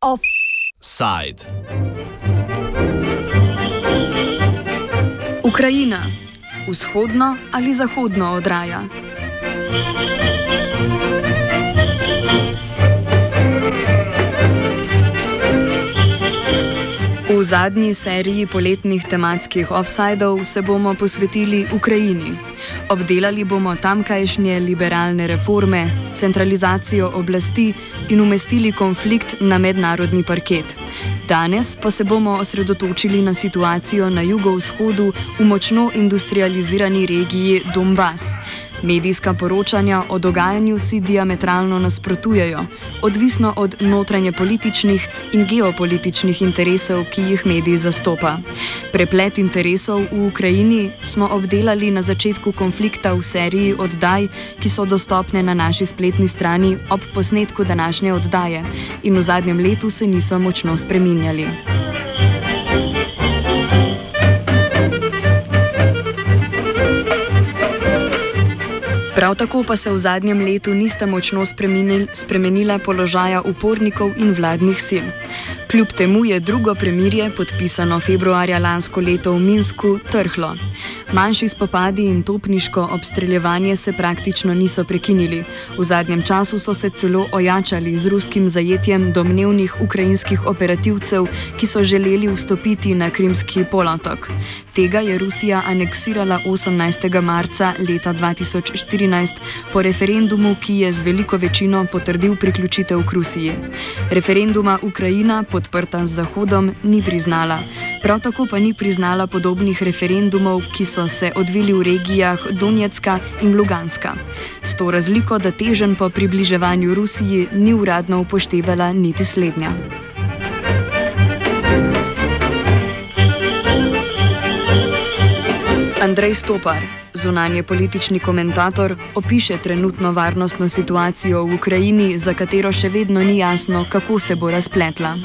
Offside. Ukrajina, vzhodno ali zahodno odraja. V zadnji seriji poletnih tematskih offsajdov se bomo posvetili Ukrajini. Obdelali bomo tamkajšnje liberalne reforme, centralizacijo oblasti in umestili konflikt na mednarodni parket. Danes pa se bomo osredotočili na situacijo na jugovzhodu v močno industrializirani regiji Donbass. Medijska poročanja o dogajanju si diametralno nasprotujejo, odvisno od notranje političnih in geopolitičnih interesov, ki jih mediji zastopa. Preplet interesov v Ukrajini smo obdelali na začetku konflikta v seriji oddaj, ki so dostopne na naši spletni strani ob posnetku današnje oddaje in v zadnjem letu se niso močno spreminjali. Prav tako pa se v zadnjem letu nista močno spremenila položaja upornikov in vladnih sil. Kljub temu je drugo premirje, podpisano februarja lansko leto v Minsku, trhlo. Manjši spopadi in topniško obstreljevanje se praktično niso prekinili. V zadnjem času so se celo ojačali z ruskim zajetjem domnevnih ukrajinskih operativcev, ki so želeli vstopiti na Krimski polotok. Tega je Rusija aneksirala 18. marca leta 2014 po referendumu, ki je z veliko večino potrdil priključitev k Rusiji. Referenduma Ukrajina podprta z Zahodom, ni priznala. Prav tako pa ni priznala podobnih referendumov, ki so se odvili v regijah Donetska in Luganska. S to razliko, da težen po približevanju Rusiji ni uradno upoštevala niti slednja. Andrej Stopar, zunanje politični komentator, opiše trenutno varnostno situacijo v Ukrajini, za katero še vedno ni jasno, kako se bo razpletla.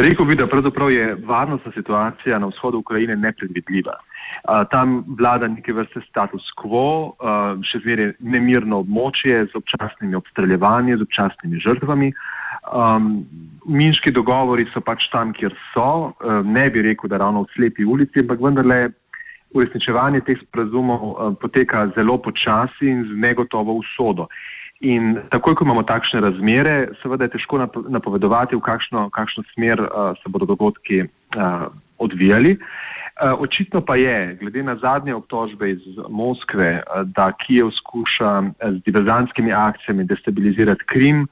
Rekl bi, da pravzaprav je varnostna situacija na vzhodu Ukrajine nepredvidljiva. Tam vlada neke vrste status quo, še zmeraj nemirno območje z občasnimi obstreljevanji, z občasnimi žrtvami. Um, minški dogovori so pač tam, kjer so. Ne bi rekel, da ravno v slepi ulici, ampak vendarle uresničevanje teh sporazumov poteka zelo počasi in z negotovo usodo. In takoj, ko imamo takšne razmere, seveda je težko napovedovati, v kakšno, kakšno smer uh, se bodo dogodki uh, odvijali. Uh, očitno pa je, glede na zadnje obtožbe iz Moskve, uh, da Kijev skuša z diverzantskimi akcijami destabilizirati Krim,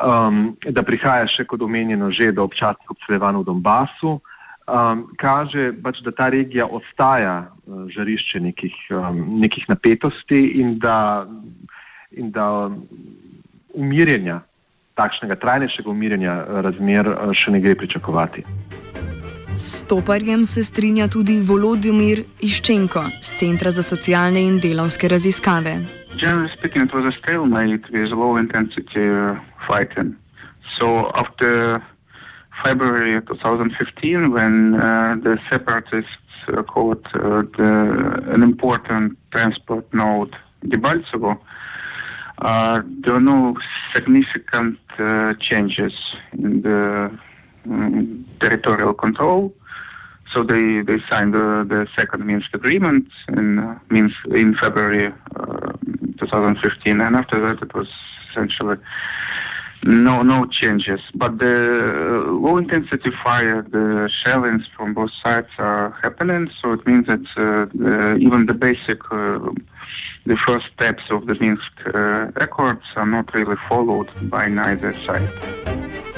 um, da prihaja še kot omenjeno že do občasnih obstreljevanj v Donbasu, um, kaže pač, da ta regija ostaja uh, žarišče nekih, um, nekih napetosti in da in da umirjenja, takšnega trajnejšega umirjenja razmer eh, še ne gre pričakovati. S toparjem se strinja tudi Volodimir Iščenko z Centra za socialne in delovske raziskave. Generally speaking, it was a stalemate with low intensity uh, fighting. So after February 2015, when uh, the separatists uh, called uh, the, an important transport node Debaltsevo, Uh, there are no significant uh, changes in the um, territorial control. So they, they signed the, the second Minsk agreement in uh, Minsk in February uh, 2015, and after that it was essentially no no changes. But the low intensity fire, the shellings from both sides are happening. So it means that uh, the, even the basic uh, the first steps of the Minsk uh, are not really followed by neither side.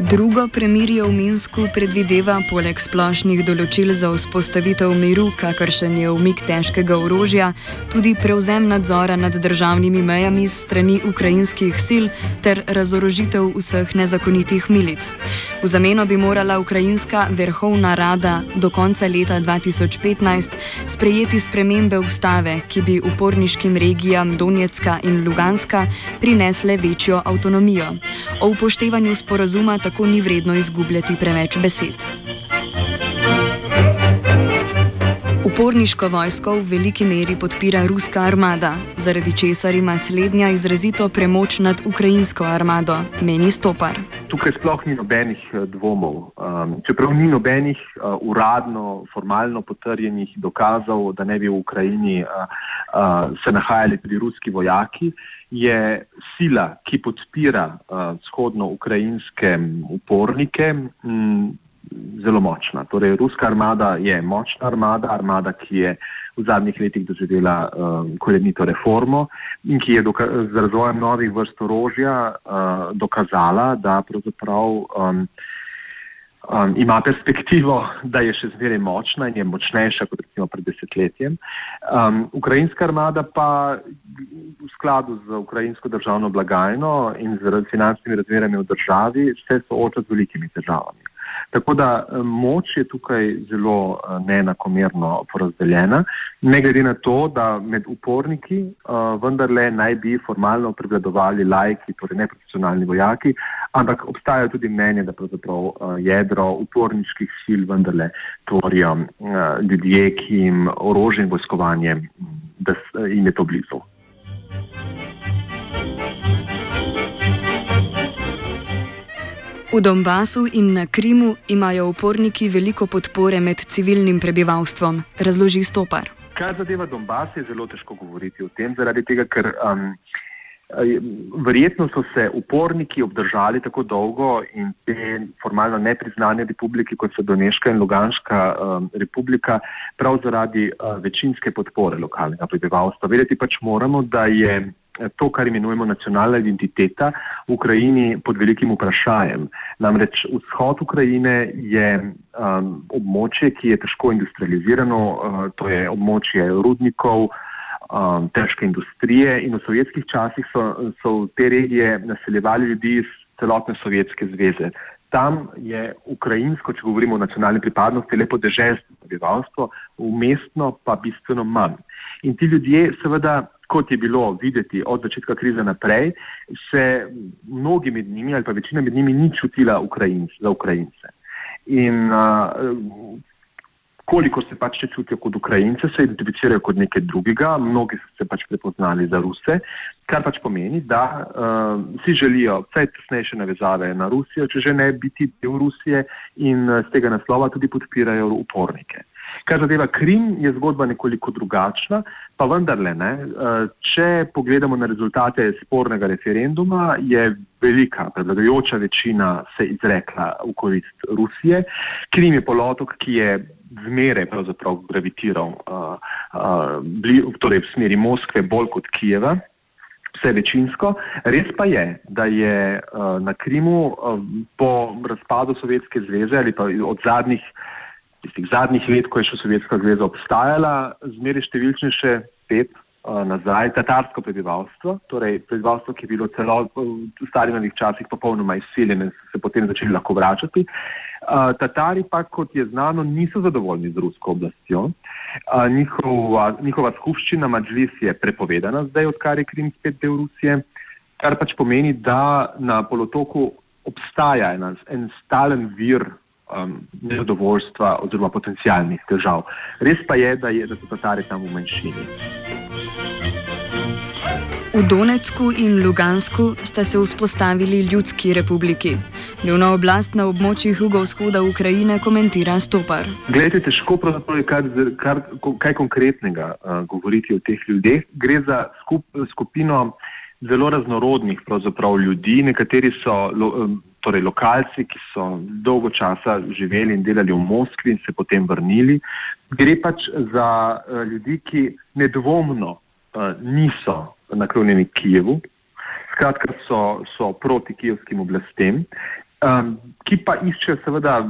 Drugo premirje v Minsku predvideva poleg splošnih določil za vzpostavitev miru, kakršen je umik težkega orožja, tudi prevzem nadzora nad državnimi mejami strani ukrajinskih sil ter razorožitev vseh nezakonitih milic. V zameno bi morala ukrajinska vrhovna rada do konca leta 2015 sprejeti spremembe ustave, ki bi uporniškim regijam Donetska in Luganska prinesle večjo avtonomijo. O upoštevanju sporazuma tako ni vredno izgubljati preveč besed. Uporniško vojsko v veliki meri podpira ruska armada, zaradi česar ima slednja izrazito premoč nad ukrajinsko armado, meni Stopar. Tukaj sploh ni nobenih eh, dvomov. Um, čeprav ni nobenih uh, uradno, formalno potrjenih dokazov, da ne bi v Ukrajini uh, uh, se nahajali tudi ruski vojaki, je sila, ki podpira uh, vzhodno-ukrajinske upornike. Um, zelo močna. Torej, ruska armada je močna armada, armada, ki je v zadnjih letih doživela um, korenito reformo in ki je z razvojem novih vrst orožja uh, dokazala, da pravzaprav um, um, ima perspektivo, da je še zmeraj močna in je močnejša kot recimo pred desetletjem. Um, ukrajinska armada pa v skladu z ukrajinsko državno blagajno in z finančnimi razmerami v državi se sooča z velikimi težavami. Tako da eh, moč je tukaj zelo eh, neenakomerno porazdeljena, ne glede na to, da med uporniki uh, vendarle naj bi formalno prevladovali lajki, torej neprofesionalni vojaki, ampak obstaja tudi mnenje, da pravzaprav uh, jedro uporniških sil vendarle tvorijo uh, ljudje, ki jim orožje in vojskovanje, da jim je to blizu. V Donbasu in na Krimu imajo uporniki veliko podpore med civilnim prebivalstvom, razloži Stopar. Kar zadeva Donbas, je zelo težko govoriti o tem, zaradi tega, ker um, verjetno so se uporniki obdržali tako dolgo in te formalno nepriznane republike, kot so Doneška in Luganska um, republika, prav zaradi uh, večinske podpore lokalnega prebivalstva. Vedeti pač moramo, da je to, kar imenujemo nacionalna identiteta v Ukrajini pod velikim vprašanjem. Namreč vzhod Ukrajine je um, območje, ki je težko industrializirano, uh, to je območje rudnikov, um, težke industrije in v sovjetskih časih so, so v te regije naseljevali ljudi iz celotne Sovjetske zveze. Tam je ukrajinsko, če govorimo o nacionalni pripadnosti, lepo deželjsko prebivalstvo, umestno pa bistveno manj. In ti ljudje seveda kot je bilo videti od začetka krize naprej, se mnogi med njimi ali pa večina med njimi ni čutila Ukrajinc, za Ukrajince. In uh, koliko se pač čutijo kot Ukrajince, se identificirajo kot nekaj drugega, mnogi so se pač prepoznali za Ruse, kar pač pomeni, da uh, si želijo vse tesnejše navezave na Rusijo, če že ne biti del Rusije in z tega naslova tudi podpirajo upornike. Kar zadeva Krim, je zgodba nekoliko drugačna, pa vendarle, ne, eh, če pogledamo na rezultate spornega referenduma, je velika prevladujoča večina se izrekla v korist Rusije. Krim je polotok, ki je zmeraj pravzaprav gravitiral uh, uh, torej v smeri Moskve bolj kot Kijeva. Vse večinsko. Res pa je, da je uh, na Krimu uh, po razpadu Sovjetske zveze ali pa od zadnjih uh, tistih zadnjih let, ko je še Sovjetska zveza obstajala, zmeri številčnejše pet uh, nazaj, tatarsko prebivalstvo, torej prebivalstvo, ki je bilo celo v starih časih popolnoma izsiljeno in se potem začeli lahko vračati. Uh, Tatari pa, kot je znano, niso zadovoljni z rusko oblastjo. Uh, njihova, njihova skupščina Mađlis je prepovedana zdaj, odkar je Krim spet del Rusije, kar pač pomeni, da na polotoku obstaja en, en stalen vir um, nezadovoljstva oziroma potencijalnih težav. Res pa je, da, je, da so Tatari tam v manjšini. V Donetsku in Lugansku sta se vzpostavili ljudski republiki. Njuna oblast na območjih jugovzhoda Ukrajine komentira Stopar. Glede, težko je kar, kar, kaj konkretnega uh, govoriti o teh ljudeh. Gre za skup, skupino zelo raznorodnih ljudi. Nekateri so um, torej lokalci, ki so dolgo časa živeli in delali v Moskvi in se potem vrnili. Gre pač za uh, ljudi, ki nedvomno uh, niso naklonjeni Kijevu, skratka so, so proti kijevskim oblastem, um, ki pa iščejo seveda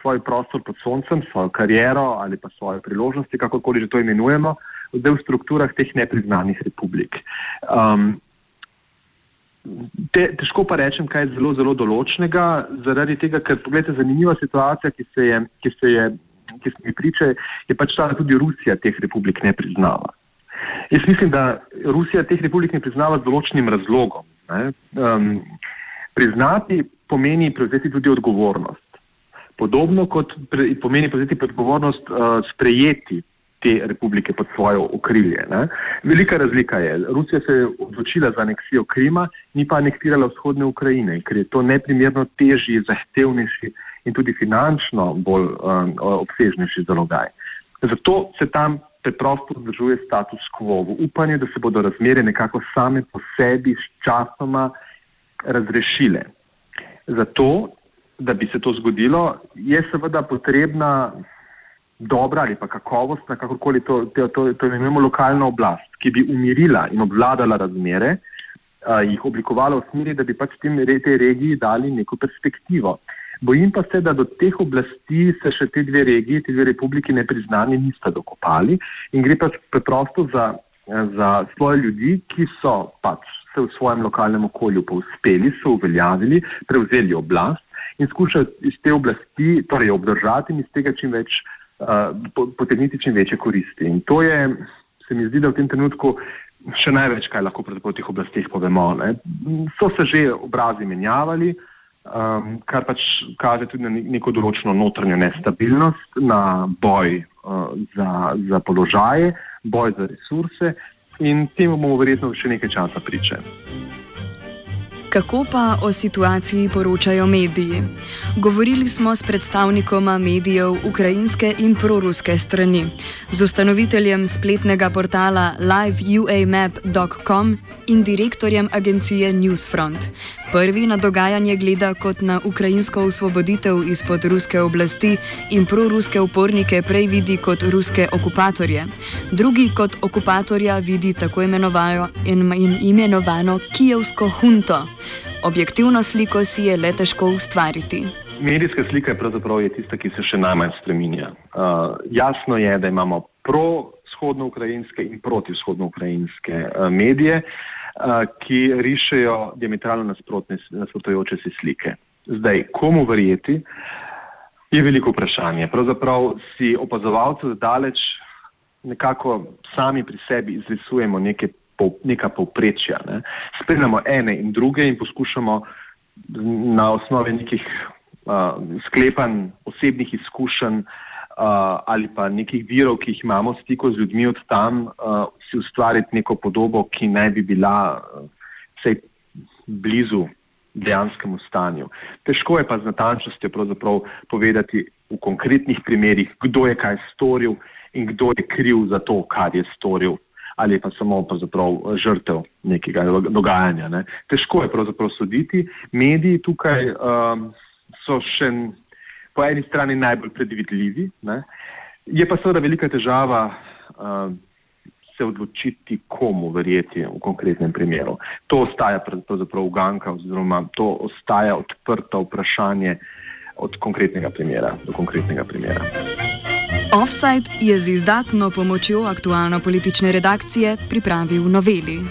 svoj prostor pod soncem, svojo kariero ali pa svoje priložnosti, kakorkoli že to imenujemo, zdaj v strukturah teh nepriznanih republik. Um, Te, težko pa rečem, kaj je zelo, zelo določnega, zaradi tega, ker pogledajte, zanimiva situacija, ki se je, ki se je, ki se mi priče, je pač ta, da tudi Rusija teh republik ne priznava. Jaz mislim, da Rusija teh republik ne priznava z določenim razlogom. Um, priznati pomeni prevzeti tudi odgovornost. Podobno kot pre, pomeni prevzeti odgovornost uh, sprejeti te republike pod svojo okrilje. Ne. Velika razlika je, Rusija se je odločila za aneksijo Krima, ni pa aneksirala vzhodne Ukrajine, ker je to neprimerno težji, zahtevnejši in tudi finančno bolj um, obsežnejši zalogaj. Zato se tam preprosto vzdržuje status quo v upanju, da se bodo razmere nekako same po sebi s časoma razrešile. Zato, da bi se to zgodilo, je seveda potrebna dobra ali pa kakovostna, kakorkoli to, to, to, to imenujemo lokalna oblast, ki bi umirila in obvladala razmere, a, jih oblikovala v smeri, da bi pač tem, tej regiji dali neko perspektivo. Bojim pa se, da do teh oblasti se še te dve regiji, te dve republiki nepriznani nista dokopali in gre pač preprosto za, za svoje ljudi, ki so pač se v svojem lokalnem okolju povzpeli, so uveljavili, prevzeli oblast in skušajo iz te oblasti, torej obdržati in iz tega čim več uh, potegniti čim večje koristi. In to je, se mi zdi, da v tem trenutku še največ, kaj lahko proti teh oblastih povemo. Ne. So se že obrazi menjavali, um, kar pač kaže tudi na neko določeno notranjo nestabilnost, na boj uh, za, za položaje, boj za resurse in temu bomo verjetno še nekaj časa pričali. Kako pa o situaciji poročajo mediji? Govorili smo s predstavnikoma medijev ukrajinske in proruske strani, z ustanoviteljem spletnega portala liveuamap.com in direktorjem agencije Newsfront. Prvi na dogajanje gleda kot na ukrajinsko osvoboditev izpod ruske oblasti in proruske upornike prej vidi kot ruske okupatorje. Drugi kot okupatorja vidi tako imenovano, imenovano kijevsko hunto. Objektivno sliko si je le težko ustvariti. Medijska slika je pravzaprav je tista, ki se še najmanj spreminja. Uh, jasno je, da imamo pro-vzhodno-ukrajinske in proti-vzhodno-ukrajinske uh, medije, uh, ki rišejo diametralno nasprotujoče si slike. Zdaj, komu verjeti, je veliko vprašanje. Pravzaprav si opazovalcev daleč nekako sami pri sebi izrisujemo neke neka povprečja. Ne. Spremljamo ene in druge in poskušamo na osnovi nekih uh, sklepanj, osebnih izkušenj uh, ali pa nekih virov, ki jih imamo v stiku z ljudmi od tam, uh, si ustvariti neko podobo, ki naj bi bila vsej blizu dejanskemu stanju. Težko je pa z natančnostjo povedati v konkretnih primerih, kdo je kaj storil in kdo je kriv za to, kar je storil ali pa samo žrtev nekega dogajanja. Ne. Težko je pravzaprav soditi. Mediji tukaj um, so še po eni strani najbolj predvidljivi, ne. je pa seveda velika težava. Um, Se odločiti, komu verjeti v konkretnem primeru. To ostaja pravzaprav uganka, oziroma to ostaja odprto vprašanje od konkretnega primera do konkretnega primera. Offside je z izdatno pomočjo aktualno politične redakcije pripravil noveli.